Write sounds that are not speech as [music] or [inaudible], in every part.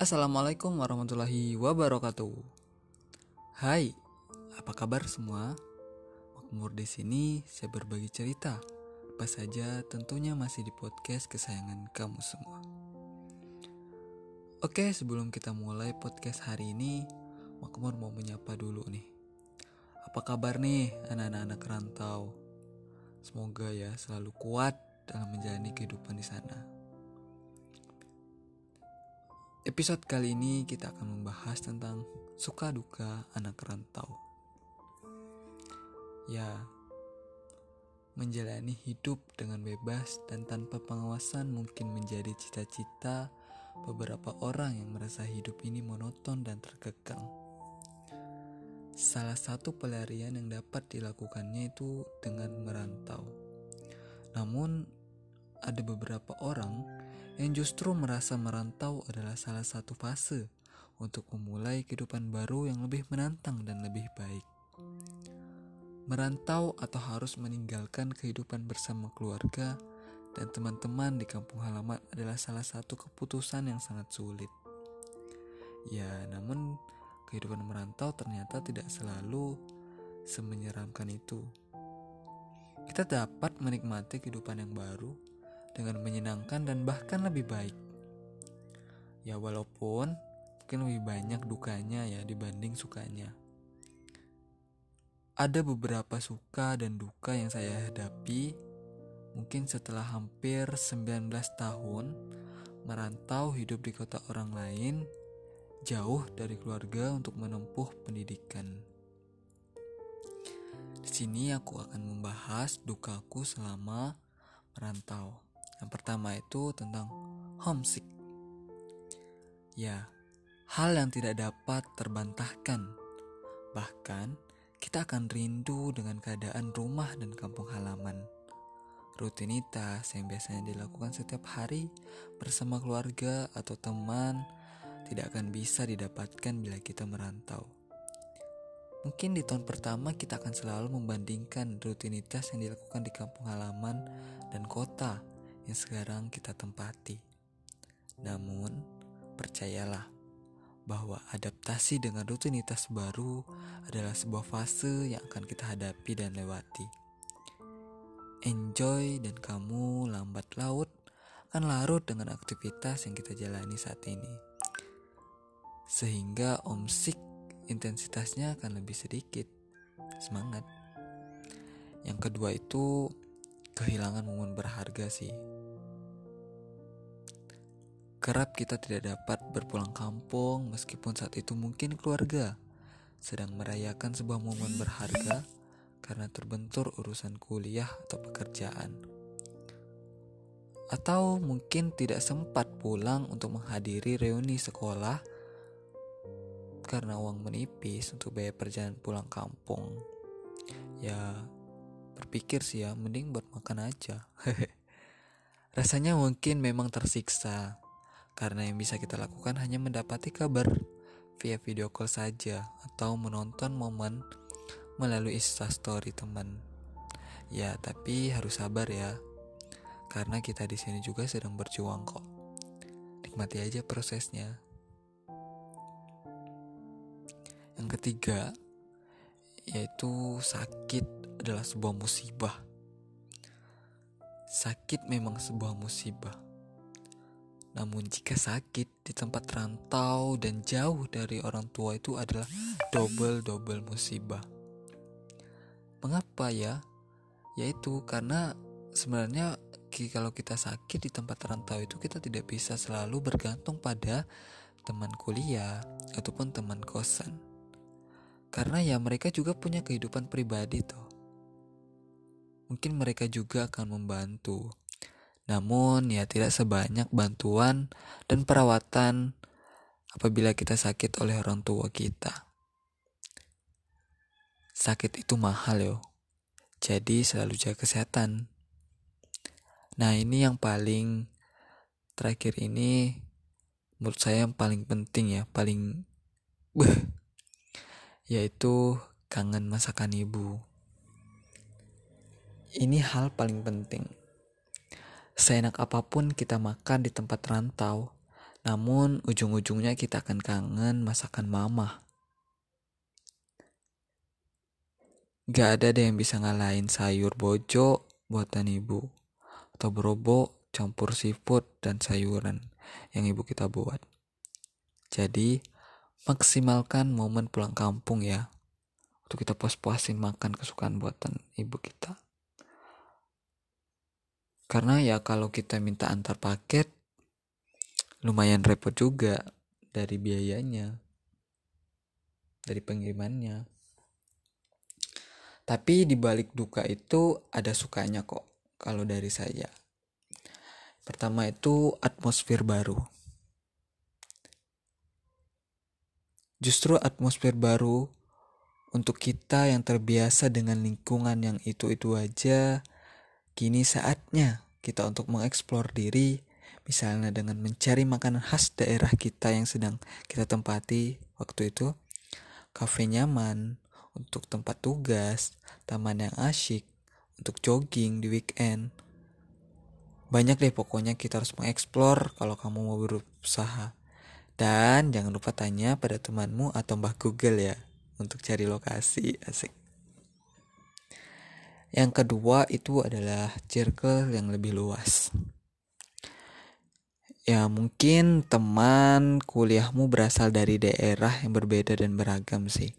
Assalamualaikum warahmatullahi wabarakatuh. Hai, apa kabar semua? Makmur di sini saya berbagi cerita. Apa saja tentunya masih di podcast kesayangan kamu semua. Oke, sebelum kita mulai podcast hari ini, Makmur mau menyapa dulu nih. Apa kabar nih anak-anak rantau? Semoga ya selalu kuat dalam menjalani kehidupan di sana. Episode kali ini kita akan membahas tentang suka duka anak rantau. Ya, menjalani hidup dengan bebas dan tanpa pengawasan mungkin menjadi cita-cita beberapa orang yang merasa hidup ini monoton dan terkekang. Salah satu pelarian yang dapat dilakukannya itu dengan merantau. Namun, ada beberapa orang yang justru merasa merantau adalah salah satu fase untuk memulai kehidupan baru yang lebih menantang dan lebih baik. Merantau atau harus meninggalkan kehidupan bersama keluarga dan teman-teman di kampung halaman adalah salah satu keputusan yang sangat sulit. Ya, namun kehidupan merantau ternyata tidak selalu semenyeramkan itu. Kita dapat menikmati kehidupan yang baru dengan menyenangkan dan bahkan lebih baik. Ya walaupun mungkin lebih banyak dukanya ya dibanding sukanya. Ada beberapa suka dan duka yang saya hadapi mungkin setelah hampir 19 tahun merantau hidup di kota orang lain jauh dari keluarga untuk menempuh pendidikan. Di sini aku akan membahas dukaku selama merantau. Yang pertama itu tentang homesick. Ya, hal yang tidak dapat terbantahkan. Bahkan, kita akan rindu dengan keadaan rumah dan kampung halaman. Rutinitas yang biasanya dilakukan setiap hari bersama keluarga atau teman tidak akan bisa didapatkan bila kita merantau. Mungkin di tahun pertama kita akan selalu membandingkan rutinitas yang dilakukan di kampung halaman dan kota yang sekarang kita tempati. Namun, percayalah bahwa adaptasi dengan rutinitas baru adalah sebuah fase yang akan kita hadapi dan lewati. Enjoy dan kamu lambat laut akan larut dengan aktivitas yang kita jalani saat ini. Sehingga omsik intensitasnya akan lebih sedikit. Semangat. Yang kedua itu kehilangan momen berharga sih. Kerap kita tidak dapat berpulang kampung meskipun saat itu mungkin keluarga sedang merayakan sebuah momen berharga karena terbentur urusan kuliah atau pekerjaan. Atau mungkin tidak sempat pulang untuk menghadiri reuni sekolah karena uang menipis untuk biaya perjalanan pulang kampung. Ya, berpikir sih ya, mending buat makan aja. [laughs] Rasanya mungkin memang tersiksa karena yang bisa kita lakukan hanya mendapati kabar via video call saja atau menonton momen melalui story teman. Ya, tapi harus sabar ya. Karena kita di sini juga sedang berjuang kok. Nikmati aja prosesnya. Yang ketiga, yaitu sakit adalah sebuah musibah. Sakit memang sebuah musibah namun jika sakit di tempat rantau dan jauh dari orang tua itu adalah double-double musibah. Mengapa ya? Yaitu karena sebenarnya kalau kita sakit di tempat rantau itu kita tidak bisa selalu bergantung pada teman kuliah ataupun teman kosan. Karena ya mereka juga punya kehidupan pribadi tuh. Mungkin mereka juga akan membantu namun ya tidak sebanyak bantuan dan perawatan apabila kita sakit oleh orang tua kita. Sakit itu mahal yo. Jadi selalu jaga kesehatan. Nah, ini yang paling terakhir ini menurut saya yang paling penting ya, paling yaitu kangen masakan ibu. Ini hal paling penting Seenak apa pun kita makan di tempat rantau, Namun ujung-ujungnya kita akan kangen masakan mama. Gak ada deh yang bisa ngalahin sayur bojo buatan ibu. Atau berobo campur seafood dan sayuran yang ibu kita buat. Jadi, maksimalkan momen pulang kampung ya. Untuk kita puas-puasin makan kesukaan buatan ibu kita. Karena ya kalau kita minta antar paket, lumayan repot juga dari biayanya. Dari pengirimannya. Tapi di balik duka itu ada sukanya kok kalau dari saya. Pertama itu atmosfer baru. Justru atmosfer baru untuk kita yang terbiasa dengan lingkungan yang itu-itu aja, kini saatnya kita untuk mengeksplor diri, misalnya dengan mencari makanan khas daerah kita yang sedang kita tempati waktu itu, kafe nyaman, untuk tempat tugas, taman yang asyik, untuk jogging di weekend. Banyak deh pokoknya kita harus mengeksplor kalau kamu mau berusaha. Dan jangan lupa tanya pada temanmu atau mbah Google ya untuk cari lokasi asik. Yang kedua itu adalah circle yang lebih luas. Ya mungkin teman kuliahmu berasal dari daerah yang berbeda dan beragam sih.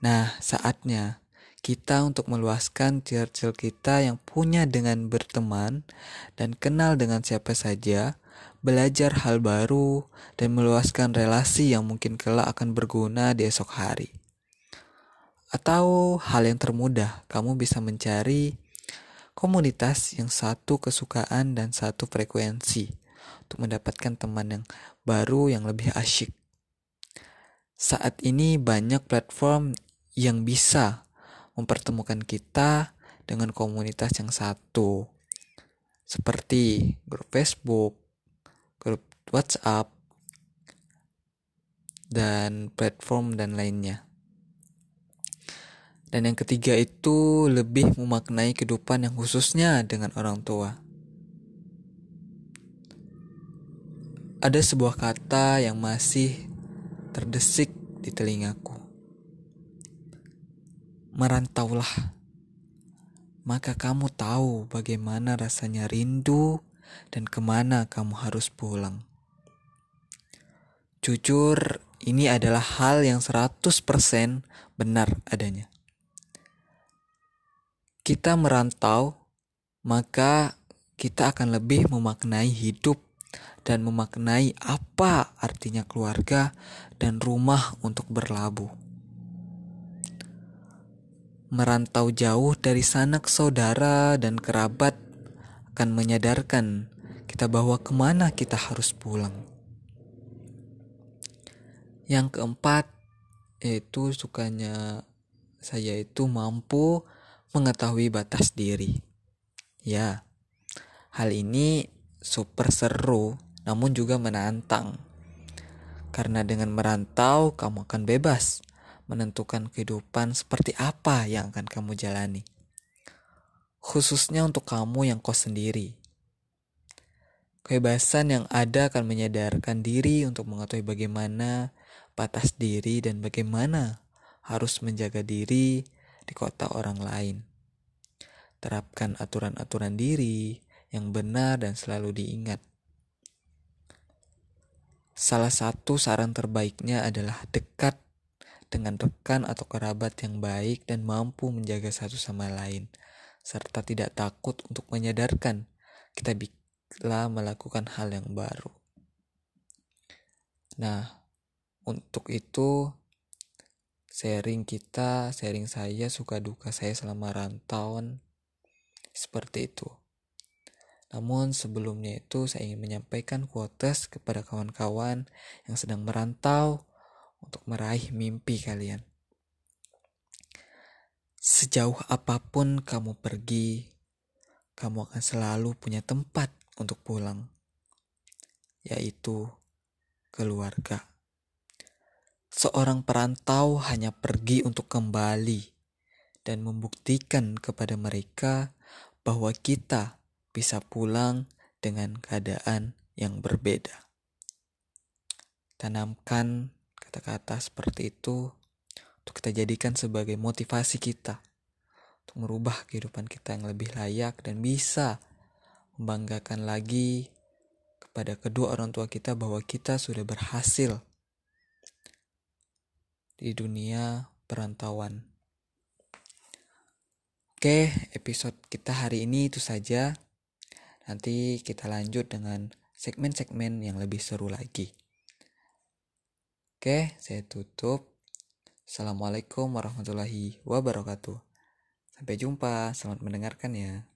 Nah, saatnya kita untuk meluaskan circle kita yang punya dengan berteman dan kenal dengan siapa saja, belajar hal baru, dan meluaskan relasi yang mungkin kelak akan berguna di esok hari. Atau hal yang termudah, kamu bisa mencari komunitas yang satu kesukaan dan satu frekuensi untuk mendapatkan teman yang baru yang lebih asyik. Saat ini banyak platform yang bisa mempertemukan kita dengan komunitas yang satu seperti grup Facebook, grup WhatsApp, dan platform dan lainnya. Dan yang ketiga itu lebih memaknai kehidupan yang khususnya dengan orang tua. Ada sebuah kata yang masih terdesik di telingaku merantaulah, maka kamu tahu bagaimana rasanya rindu dan ke mana kamu harus pulang. Jujur, ini adalah hal yang 100% benar adanya. Kita merantau, maka kita akan lebih memaknai hidup dan memaknai apa artinya keluarga dan rumah untuk berlabuh merantau jauh dari sanak saudara dan kerabat akan menyadarkan kita bahwa ke mana kita harus pulang. Yang keempat, yaitu sukanya saya itu mampu mengetahui batas diri. Ya, hal ini super seru namun juga menantang. Karena dengan merantau kamu akan bebas menentukan kehidupan seperti apa yang akan kamu jalani. Khususnya untuk kamu yang kos sendiri. Kebebasan yang ada akan menyadarkan diri untuk mengetahui bagaimana batas diri dan bagaimana harus menjaga diri di kota orang lain. Terapkan aturan-aturan diri yang benar dan selalu diingat. Salah satu saran terbaiknya adalah dekat dengan rekan atau kerabat yang baik dan mampu menjaga satu sama lain, serta tidak takut untuk menyadarkan kita bila melakukan hal yang baru. Nah, untuk itu sharing kita, sharing saya suka duka saya selama rantauan seperti itu. Namun sebelumnya itu saya ingin menyampaikan quotes kepada kawan-kawan yang sedang merantau untuk meraih mimpi kalian. Sejauh apa pun kamu pergi, kamu akan selalu punya tempat untuk pulang, yaitu keluarga. Seorang perantau hanya pergi untuk kembali dan membuktikan kepada mereka bahwa kita bisa pulang dengan keadaan yang berbeda. tanamkan kata-kata seperti itu untuk kita jadikan sebagai motivasi kita untuk merubah kehidupan kita yang lebih layak dan bisa membanggakan lagi kepada kedua orang tua kita bahwa kita sudah berhasil di dunia perantauan. Oke, episode kita hari ini itu saja. Nanti kita lanjut dengan segmen-segmen yang lebih seru lagi. Oke, saya tutup. Assalamualaikum warahmatullahi wabarakatuh. Sampai jumpa, selamat mendengarkan ya.